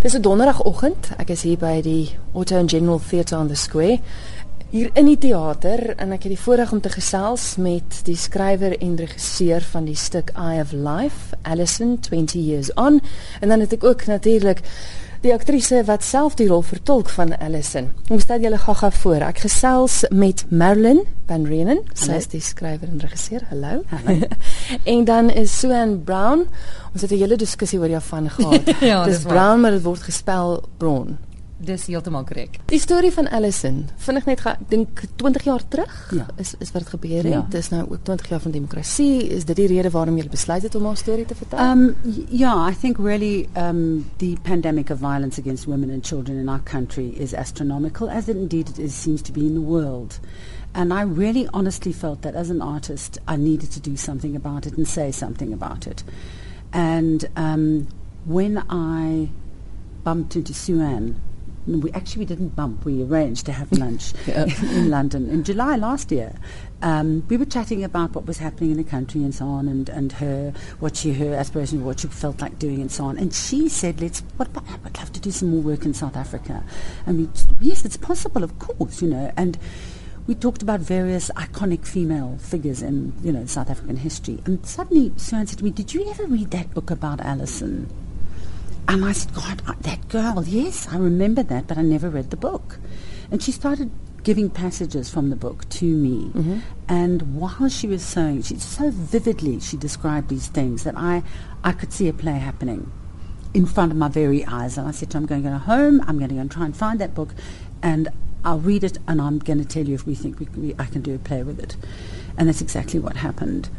Dis 'n donderdagoggend. Ek is hier by die Otto and General Theatre on the Square. Hier in die teater en ek het die voorreg om te gesels met die skrywer en regisseur van die stuk Eye of Life, Alison 20 years on. En dan het ek ook natuurlik die aktrise wat self die rol vertolk van Alison. Kom stel julle gaga voor. Ek gesels met Marilyn Van Reenen. Sy is die skrywer en regisseur. Hallo. Hallo. en dan is Suan Brown. Ons het 'n hele diskussie oor jou van gehad. Ja, dis. Brown, maar dit word gespel Brown. Dis heeltemal korrek. Die storie van Alison, vind ek net ek dink 20 jaar terug Ja. is is wat gebeur het. Ja. Dis nou ook 20 jaar van demokrasie. Is dit die rede waarom jy besluit het om haar storie te vertel? Um, yeah, I think really um, the pandemic of violence against women and children in our country is astronomical, as it indeed it is, seems to be in the world. And I really honestly felt that as an artist, I needed to do something about it and say something about it. And um, when I bumped into Suan, no, we actually we didn't bump. We arranged to have lunch Yeah. in London in July last year. Um, we were chatting about what was happening in the country and so on, and, and her what she her aspirations, what she felt like doing, and so on. And she said, "Let's. What about, I would love to do some more work in South Africa." And we, yes, it's possible, of course, you know. And we talked about various iconic female figures in you know South African history. And suddenly, Suan said to me, "Did you ever read that book about Alison?" And I said, God, I- that girl, yes, I remember that, but I never read the book. And she started giving passages from the book to me. Mm-hmm. And while she was saying, she so vividly she described these things that I, I could see a play happening in front of my very eyes. And I said to her, I'm going to go home, I'm going to go and try and find that book, and I'll read it, and I'm going to tell you if we think we, we, I can do a play with it. And that's exactly what happened.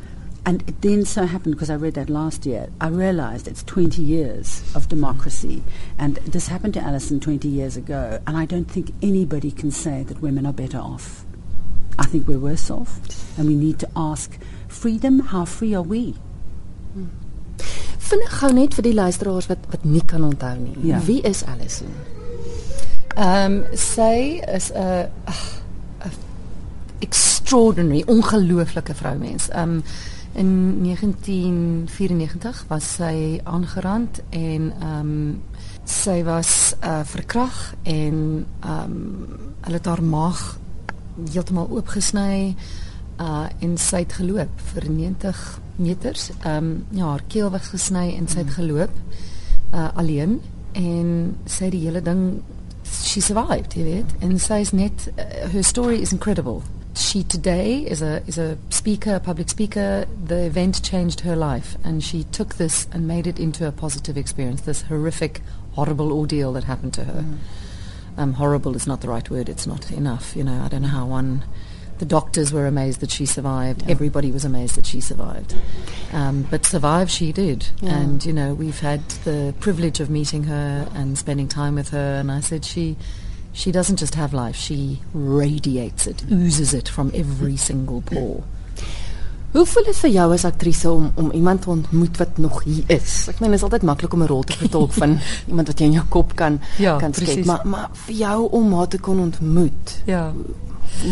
And it then so happened, because I read that last year, I realized it's 20 years of democracy. And this happened to Alison 20 years ago. And I don't think anybody can say that women are better off. I think we're worse off. And we need to ask freedom, how free are we? Vinnig gou net vir die luisteraars wat wat nie kan onthou nie. Ja. Wie is Alison? Ehm um, sy is 'n extraordinary, ongelooflike vroumens. Ehm um, in 1994 was sy aangerand en ehm um, sy was uh, verkrag en ehm um, hulle het haar maag heeltemal oopgesny uh en sy het geloop vir 90 meters. Ehm um, ja, haar keel was gesny en sy het geloop uh alleen en sy het die hele ding she survived, jy weet. En sy is net uh, her story is incredible. She today is a is a speaker, a public speaker. The event changed her life and she took this and made it into a positive experience. This horrific, horrible ordeal that happened to her. Um, horrible is not the right word. It's not enough. You know, I don't know how one. The doctors were amazed that she survived. Everybody was amazed that she survived. Um, but survive she did. Yeah. And, you know, we've had the privilege of meeting her and spending time with her. And I said, she, she doesn't just have life, she radiates it, oozes it from every single pore. Hoe voel dit vir jou as aktrise om om iemand te ontmoet wat nog hier is? Ek meen dit is altyd maklik om 'n rol te vertolk van iemand wat jy in jou kop kan Ja, kan skep, maar maar vir jou om haar te kon ontmoet. Ja.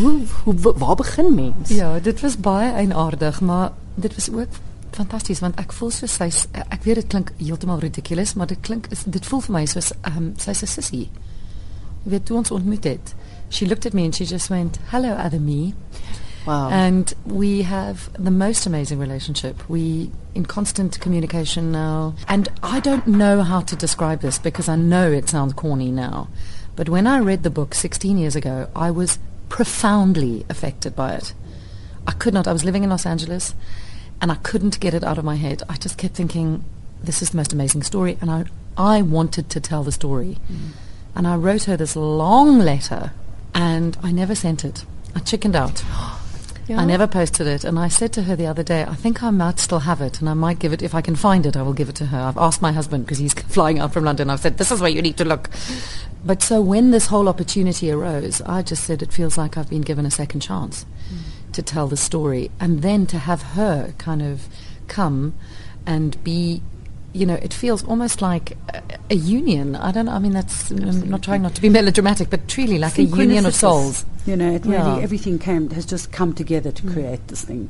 Hoe, hoe wa- waar begin mens? Ja, dit was baie eienaardig, maar dit was ook fantasties want ek voel soos sy's ek weet dit klink heeltemal ridiculous, maar dit klink dit voel vir my soos ehm um, sy's 'n sissie. Weet toe ons ontmoet het. She looked at me and she just went, "Hello, other me." Wow. And we have the most amazing relationship. We in constant communication now. And I don't know how to describe this because I know it sounds corny now. But when I read the book 16 years ago, I was profoundly affected by it. I could not. I was living in Los Angeles and I couldn't get it out of my head. I just kept thinking this is the most amazing story and I I wanted to tell the story. Mm. And I wrote her this long letter and I never sent it. I chickened out. Ja. I never posted it. And I said to her the other day, I think I might still have it and I might give it, if I can find it, I will give it to her. I've asked my husband because he's flying out from London. I've said, this is where you need to look. But so when this whole opportunity arose, I just said, it feels like I've been given a second chance mm. to tell the story. And then to have her kind of come and be you know, it feels almost like a, a union. I don't. I mean, that's I'm not trying not to be melodramatic, but truly like a union of souls. You know, it really Yeah. everything came has just come together to create this thing,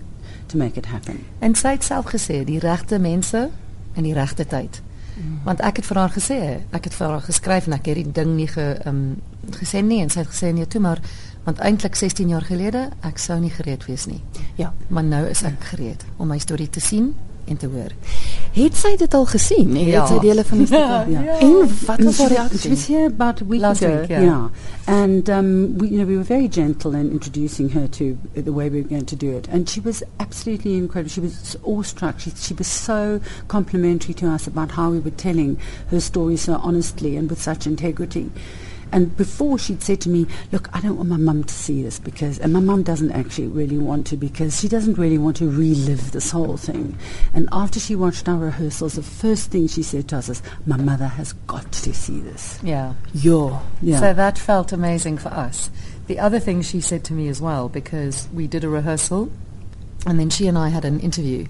to make it happen. En sy het self gesê, die regte mense in die regte tyd. Want ek het vir haar gesê, ek het vir haar geskryf en ek het die ding nie ge um, gesê nie en sy het gesê nee toe maar want eintlik 16 jaar gelede ek sou nie gereed wees nie. Ja. Maar nou is ek gereed om my storie te sien en te hoor. Het sy dit al gesien? Het Ja. sy dele van die stuk al? Ja. En wat was haar She reaksie? was here about a week Last ago. week, yeah. And um, we, you know, we were very gentle in introducing her to the way we were going to do it. And she was absolutely incredible. She was awestruck. She, she was so complimentary to us about how we were telling her story so honestly and with such integrity. And before she'd said to me, look, I don't want my mum to see this because, and my mum doesn't actually really want to because she doesn't really want to relive this whole thing. And after she watched our rehearsals, the first thing she said to us is, my mother has got to see this. Yeah. Ja. Yeah. So that felt amazing for us. The other thing she said to me as well, because we did a rehearsal and then she and I had an interview.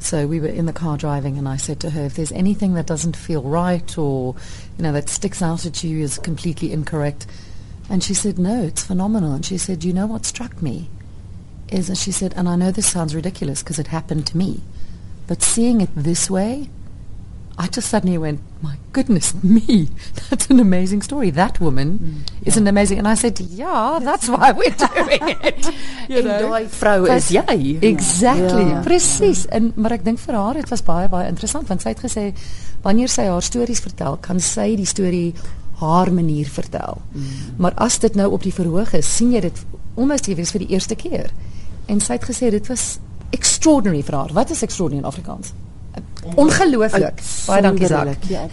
So we were in the car driving and I said to her, if there's anything that doesn't feel right or, you know, that sticks out at you is completely incorrect. And she said, no, it's phenomenal. And she said, you know what struck me? Is, and she said, and I know this sounds ridiculous because it happened to me, but seeing it this way, I just suddenly went, my goodness me, that's an amazing story. That woman is an amazing. And I said, yeah, that's why we're doing it. You know? daai vrou is jy. Exactly. Ja. Presies. En maar ek dink vir haar dit was baie baie interessant want sy het gesê wanneer sy haar stories vertel, kan sy die storie haar manier vertel. Mm. Maar as dit nou op die verhoog is, sien jy dit almost jy weet vir die eerste keer. En sy het gesê dit was extraordinary vir haar. Wat is extraordinary in Afrikaans? Ongelooflik. Baie dankie Zak. Ja,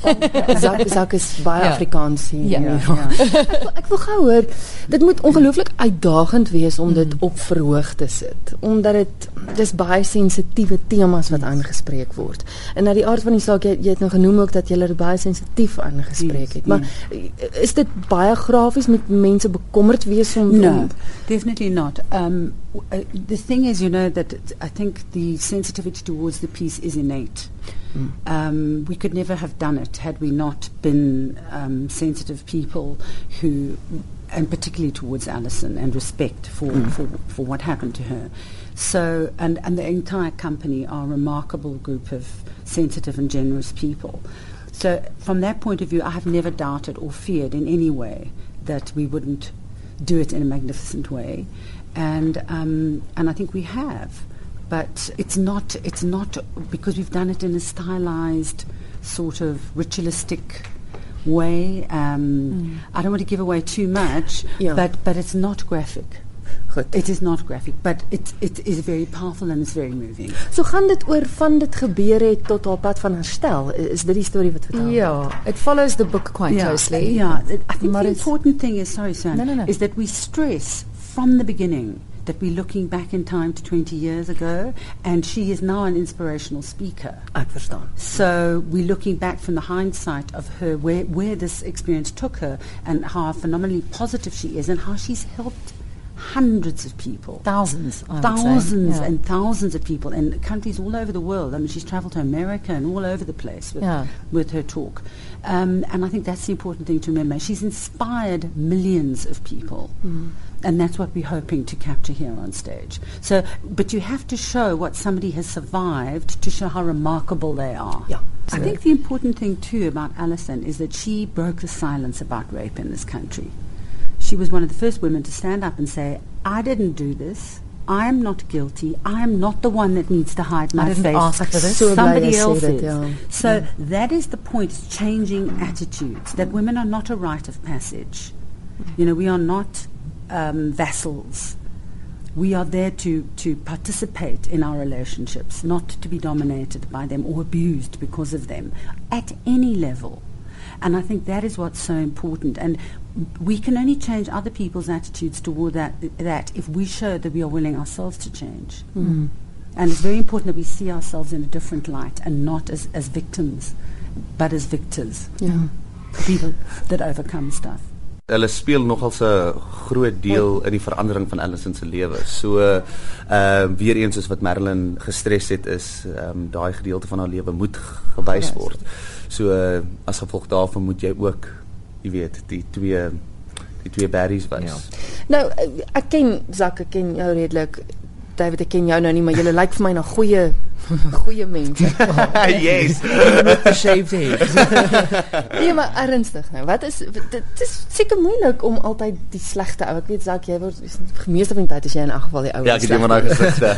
Zak Zak is baie Ja. Afrikaans hier. Ja. Ja, Ek wil- Ek wil gou hoor, dit moet ongelooflik uitdagend wees om dit op verhoog te sit, omdat dit dis baie sensitiewe temas wat aangespreek word. En na die aard van die saak, jy, jy het nou genoem ook dat jy dit baie sensitief aangespreek het, maar is dit baie grafies met mense bekommerd wees om No, om definitely not. Um, uh, the thing is, you know, that I think the sensitivity towards the piece is innate. Um, we could never have done it had we not been um, sensitive people who, and particularly towards Alison, and respect for, for, for what happened to her. So, and, and the entire company are a remarkable group of sensitive and generous people. So, from that point of view, I have never doubted or feared in any way that we wouldn't do it in a magnificent way, and um, and I think we have, but it's not it's not because we've done it in a stylized, sort of ritualistic way. Um, I don't want to give away too much, Yeah. but but it's not graphic. goed. It is not graphic, but it it is very powerful and it's very moving. So gaan dit oor van dit gebeur het tot haar pad van herstel. Is dit die storie wat vertel? Yeah, it follows the book quite closely. Yeah, it- I think Maar the important thing is, sorry, Sam, No, no, no. is that we stress from the beginning that we're looking back in time to 20 years ago, and she is now an inspirational speaker. Ek verstaan. So we're looking back from the hindsight of her, where, where this experience took her, and how phenomenally positive she is, and how she's helped hundreds of people Thousands, I would say. thousands Yeah. and thousands of people in countries all over the world. I mean, she's travelled to America and all over the place with, Yeah. with her talk. Um, and I think that's the important thing to remember. She's inspired millions of people. And that's what we're hoping to capture here on stage. So, but you have to show what somebody has survived to show how remarkable they are. Yeah. I think the important thing too about Alison is that she broke the silence about rape in this country. She was one of the first women to stand up and say, I didn't do this. I am not guilty. I am not the one that needs to hide my I didn't face. ask for this. So Somebody else is. ja. So that is the point, it's changing attitudes, that women are not a rite of passage. You know, we are not um, vassals. We are there to, to participate in our relationships, not to be dominated by them or abused because of them at any level. And I think that is what's so important. And we can only change other people's attitudes toward that, that if we show that we are willing ourselves to change. And it's very important that we see ourselves in a different light and not as, as victims, but as victors, Ja. people that overcome stuff. Hulle speel nogal 'n groot deel in die verandering van Allison se lewe. So ehm uh, weer eens soos wat Marilyn gestres het is ehm um, daai gedeelte van haar lewe moet gewys word. So uh, as gevolg daarvan moet jy ook jy weet die twee die twee berries wys. Nou, eh, ek ken Zak, ek ken jou redelik. David ek ken jou nou nie, maar jy lyk vir my na goeie goeie mense. yes. The shaved head. nee, maar ernstig nou. Wat is dit is seker moeilik om altyd die slegte ou. Ek weet Zak, jy word meeste van die tyd as jy in 'n geval die ou. Ja, ek het iemand daai gesigte.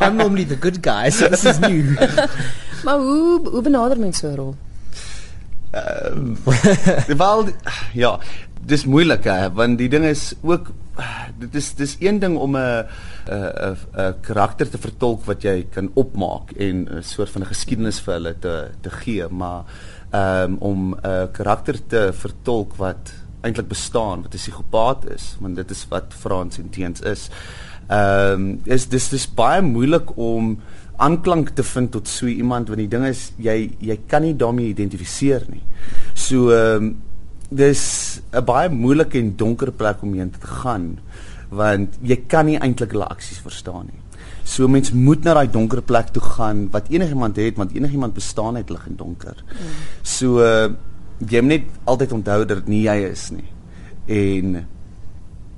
I'm normally the good guy, so this is new. Maar hoe hoe benader mense so 'n rol? Wel ja, dis moeilik hè, want die ding is ook dit is dis een ding om 'n 'n 'n karakter te vertolk wat jy kan opmaak en 'n soort van 'n geskiedenis vir hulle te te gee, maar um, om 'n karakter te vertolk wat eintlik bestaan, wat 'n psigopaat is, want dit is wat Frans en Teens is. Ehm um, is dis dis baie moeilik om aanklank te vind tot so iemand want die ding is jy jy kan nie daarmee identifiseer nie. So ehm um, dis 'n baie moeilike en donker plek om heen te gaan want jy kan nie eintlik hulle aksies verstaan nie. So mens moet na daai donker plek toe gaan wat enigiemand het want enigiemand bestaan uit lig en donker. Mm. So uh, jy moet net altyd onthou dat dit nie jy is nie. En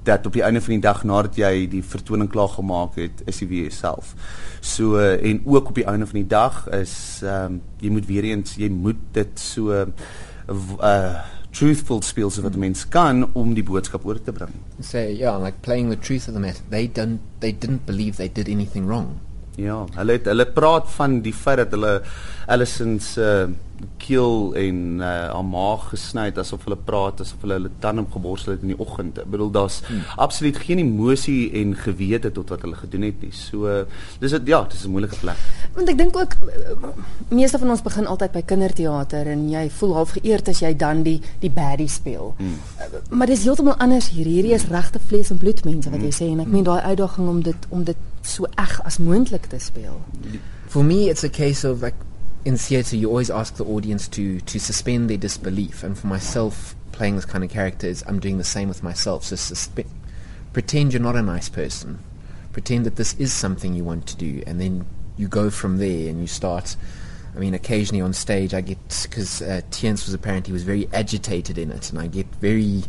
dat op die einde van die dag nadat jy die vertoning klaar gemaak het, is jy weer jouself. So uh, en ook op die einde van die dag is ehm um, jy moet weer eens jy moet dit so uh truthful speel so wat mm. mens kan om die boodskap oor te bring. Say, yeah, like playing the truth of the matter. They don't they didn't believe they did anything wrong. Ja, hulle het, hulle praat van die feit dat hulle Allison se uh, keel en uh, haar maag gesny het asof hulle praat asof hulle hulle tande geborstel het in die oggend. Ek bedoel daar's hmm. absoluut geen emosie en gewete tot wat hulle gedoen het nie. So uh, dis dit ja, dis 'n moeilike plek. Want ek dink ook meeste van ons begin altyd by kinderteater en jy voel half geëerd as jy dan die die baddie speel. Hmm. Maar dis heeltemal anders hier. Hierdie is regte vlees en bloed mense wat jy hmm. sê en ek meen daai uitdaging om dit om dit so eg as moontlik te speel. For me it's a case of like in theatre, you always ask the audience to to suspend their disbelief. And for myself, playing this kind of character is I'm doing the same with myself. So suspe- pretend you're not a nice person. Pretend that this is something you want to do, and then you go from there and you start. I mean, occasionally on stage, I get because uh, was apparently was very agitated in it, and I get very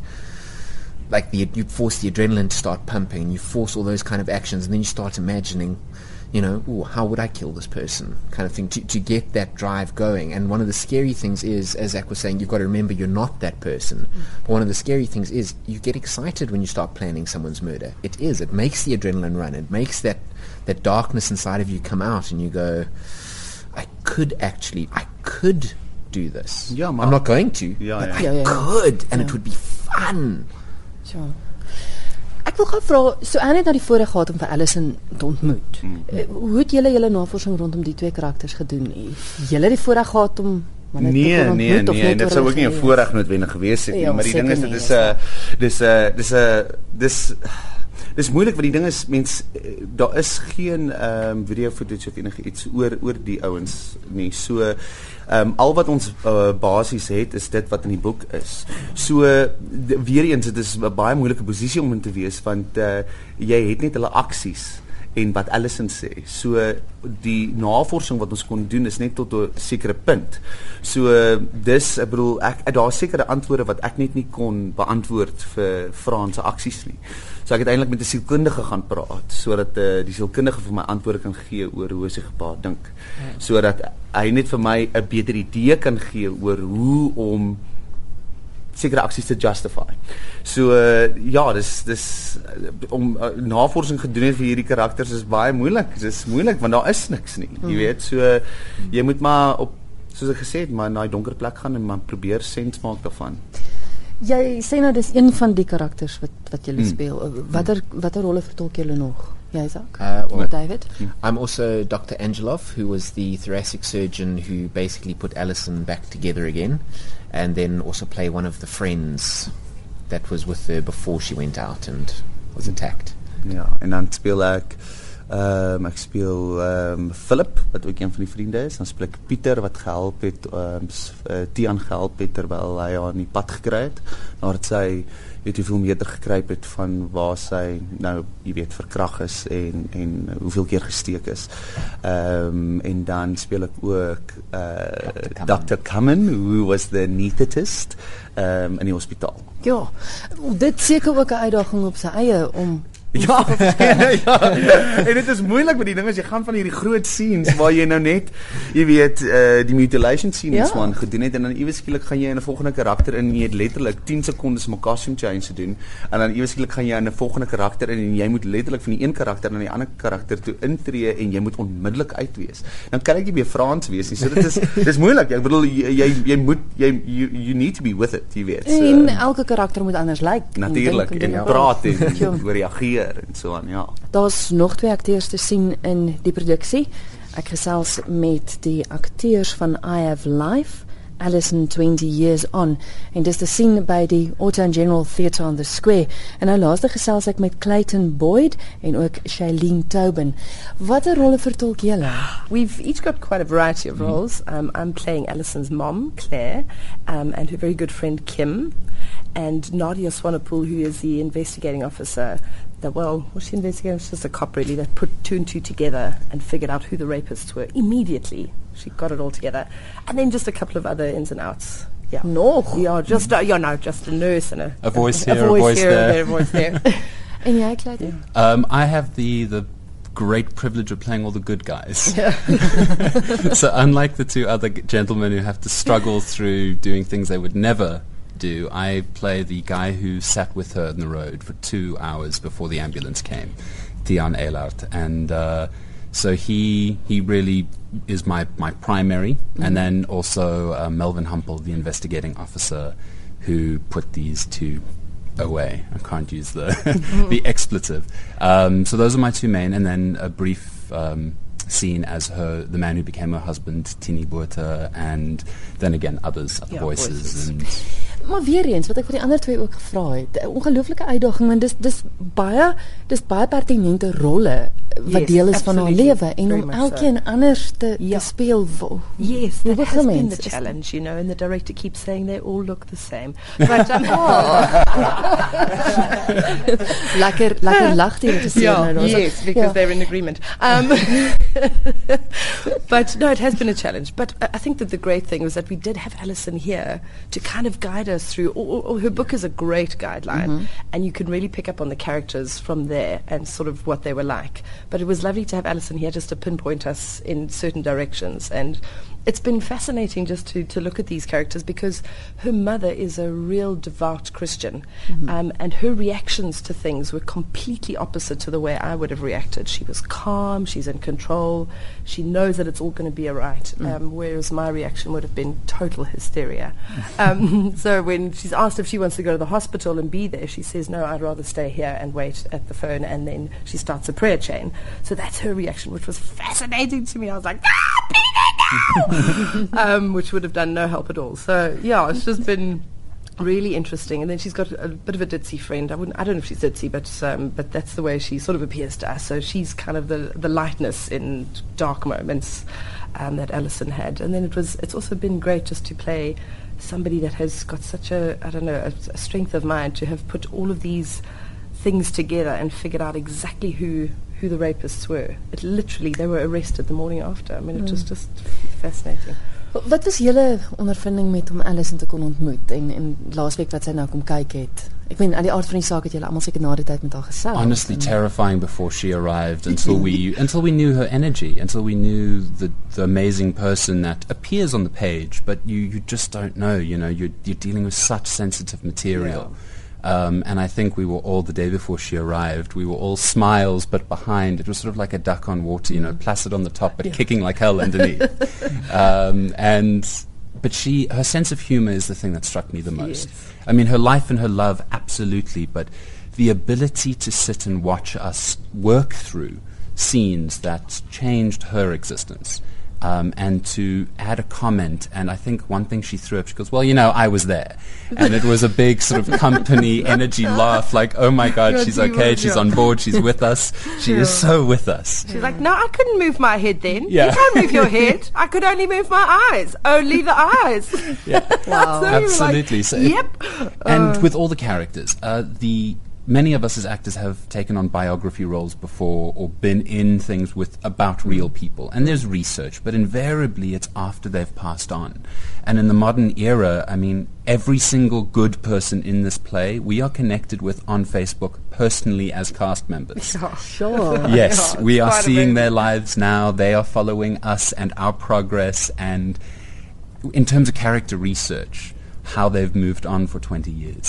like the you force the adrenaline to start pumping, and you force all those kind of actions, and then you start imagining you know, ooh, how would I kill this person kind of thing to, to get that drive going. And one of the scary things is, as Zach was saying, you've got to remember you're not that person. Mm. But one of the scary things is you get excited when you start planning someone's murder. It is. It makes the adrenaline run. It makes that, that darkness inside of you come out and you go, I could actually, I could do this. Yeah, I'm not going to, yeah, but yeah. I Yeah, yeah. could, and it would be fun. Sure. Ek wil gou vra, so Anne het nou die voorreg gehad om vir Allison te ontmoet. Mm -hmm. Hoe het julle julle navorsing rondom die twee karakters gedoen? Julle het die voorreg gehad om nee, nee, nee, nee, dit sou ook nie 'n voorreg noodwendig gewees het nie, ja, maar die ding is dit is 'n dis 'n dis 'n dis dis moeilik want die ding is mens daar is geen ehm um, video footage of enige iets oor oor die ouens nie. So ehm um, al wat ons uh, basies het is dit wat in die boek is. So weer eens dit is 'n baie moeilike posisie om in te wees want uh, jy het net hulle aksies en wat Allison sê. So die navorsing wat ons kon doen is net tot 'n sekere punt. So dis ek bedoel ek daar's sekere antwoorde wat ek net nie kon beantwoord vir Frans se aksies nie. So ek het eintlik met 'n sielkundige gaan praat sodat uh, die sielkundige vir my antwoorde kan gee oor hoe sy gepaard dink. Ja. Sodat hy net vir my 'n beter idee kan gee oor hoe om sekere aksies te justify. So uh, ja, dis dis uh, om uh, navorsing gedoen het vir hierdie karakters is baie moeilik. Dit is moeilik want daar is niks nie. Jy hmm. weet, so uh, jy moet maar op soos ek gesê het, maar in daai donker plek gaan en maar probeer sens maak daarvan. Jy sê nou dis een van die karakters wat wat jy hmm. speel. Watter watter rolle vertolk jy nog? Ja, Isaac. Uh, well, David. I'm also Dr. Angelov, who was the thoracic surgeon who basically put Alison back together again. And then also play one of the friends that was with her before she went out and was attacked. Ja, en dan speel ek ehm um, ek speel ehm um, Philip wat ook een van die vriende is. Dan speel ek Pieter wat gehelp het ehm um, uh, Tian gehelp het terwyl hy haar in die pad gekry het nadat sy weet hoeveel meter gekruip het van waar sy nou jy weet verkrag is en en hoeveel keer gesteek is. Ehm um, en dan speel ek ook uh Dr. Kamen who was the anesthetist ehm um, in die hospitaal. Ja. Dit seker ook 'n uitdaging op sy eie om Ja, ja. En dit is moeilik met die ding as jy gaan van hierdie groot scenes waar jy nou net jy weet uh die mutilation scene Ja. ja. swan gedoen het en dan iewes skielik gaan jy in 'n volgende karakter in en jy het letterlik 10 sekondes om 'n costume change te doen en dan iewes skielik gaan jy in 'n volgende karakter in en jy moet letterlik van die een karakter na die ander karakter toe intree en jy moet onmiddellik uitwees. Dan kan ek nie meer Frans wees nie. So dit is dis moeilik. Ek bedoel jy jy, jy moet jy you, you need to be with it, jy weet. So, En elke karakter moet anders lyk. en natuurlik dink en doen. praat en Ja. reageer en so aan, ja. Daar's nog twee akteurs te sien in die produksie. Ek gesels met die akteurs van I Have Life, Alison 20 Years On en dis te sien by die Auto and General Theatre on the Square. En nou laaste gesels ek met Clayton Boyd en ook Shailene Tobin. Watter rolle vertolk julle? We've each got quite a variety of roles. Um, I'm playing Alison's mom, Claire, um, and her very good friend Kim, and Nadia Swanepoel, who is the investigating officer. That well, was she investigating? She's just a cop, really. That put two and two together and figured out who the rapists were immediately. She got it all together, and then just a couple of other ins and outs. Yeah. Nog? Yeah, just uh, yeah, no, just a nurse and a, A voice a, here, a voice voice here, there. a voice there. En jy Clayton? Um, I have the the great privilege of playing all the good guys. Yeah. so unlike the two other g- gentlemen who have to struggle through doing things they would never do, I play the guy who sat with her in the road for two hours before the ambulance came, Dion Eilert, and. Uh, so he he really is my, my primary, and then also uh, Melvin Humpel, the investigating officer, who put these two away. I can't use the the expletive. Um, so those are my two main, and then a brief um, scene as her the man who became her husband, Tini Buerta, and then again others, other Yeah, voices, voices. and Maar weer eens wat ek vir die ander twee ook gevra het, 'n ongelooflike uitdaging want dis dis baie dis baie pertinente rolle wat Yes, deel is van haar lewe en om elkeen anders te, Ja. te speel. wo- Yes, that has been mens? the challenge, you know, and the director keeps saying they all look the same. But um, Lekker lekker lag die regisseur nou daarso. yes, because Ja. they're in agreement. Um, but no, it has been a challenge. But I I think that the great thing was that we did have Alison here to kind of guide us through. Or, or, or her book is a great guideline, mm-hmm. and you can really pick up on the characters from there and sort of what they were like. But it was lovely to have Alison here just to pinpoint us in certain directions and. It's been fascinating just to, to look at these characters because her mother is a real devout Christian, um, and her reactions to things were completely opposite to the way I would have reacted. She was calm, she's in control, she knows that it's all going to be all right, um, whereas my reaction would have been total hysteria. um, so when she's asked if she wants to go to the hospital and be there, she says, No, I'd rather stay here and wait at the phone, and then she starts a prayer chain. So that's her reaction, which was fascinating to me. I was like, Ah, be there now! um, which would have done no help at all. So yeah, it's just been really interesting. And then she's got a bit of a ditzy friend. I wouldn't, I don't know if she's ditzy, but um, but that's the way she sort of appears to us. So she's kind of the the lightness in dark moments um, that Alison had. And then it was it's also been great just to play somebody that has got such a I don't know a, a strength of mind to have put all of these things together and figured out exactly who who the rapists were. It literally they were arrested the morning after. I mean, it was hmm. just fascinating. Wat was julle ondervinding met om Alison te kon ontmoet en en laasweek wat sy nou kom kyk het? Ek meen aan die aard van die saak het julle almal seker na die tyd met haar gesels. honestly hmm. terrifying before she arrived until we until we knew her energy until we knew the the amazing person that appears on the page but you you just don't know you know you're you're dealing with such sensitive material um, and I think we were all the day before she arrived we were all smiles but behind it was sort of like a duck on water you know placid on the top but kicking like hell underneath um, and but she her sense of humor is the thing that struck me the most Yes. I mean, her life and her love, absolutely, but the ability to sit and watch us work through scenes that changed her existence. Um, and to add a comment, and I think one thing she threw up, she goes, "Well, you know, I was there," and it was a big sort of company energy laugh, like, "Oh my God, she's okay, she's on board, she's with us, she is so with us." She's like, no, I couldn't move my head then. Yeah. You can't move your head. I could only move my eyes. Only the eyes. Yeah. So we like, Absolutely. So yep. and with all the characters, uh, the many of us as actors have taken on biography roles before or been in things with about real people. And there's research but invariably it's after they've passed on. And in the modern era i mean every single good person in this play we are connected with on facebook personally as cast members. Oh, sure. yes Yeah, we are seeing their lives now. They are following us and our progress. And in terms of character research how they've moved on for 20 years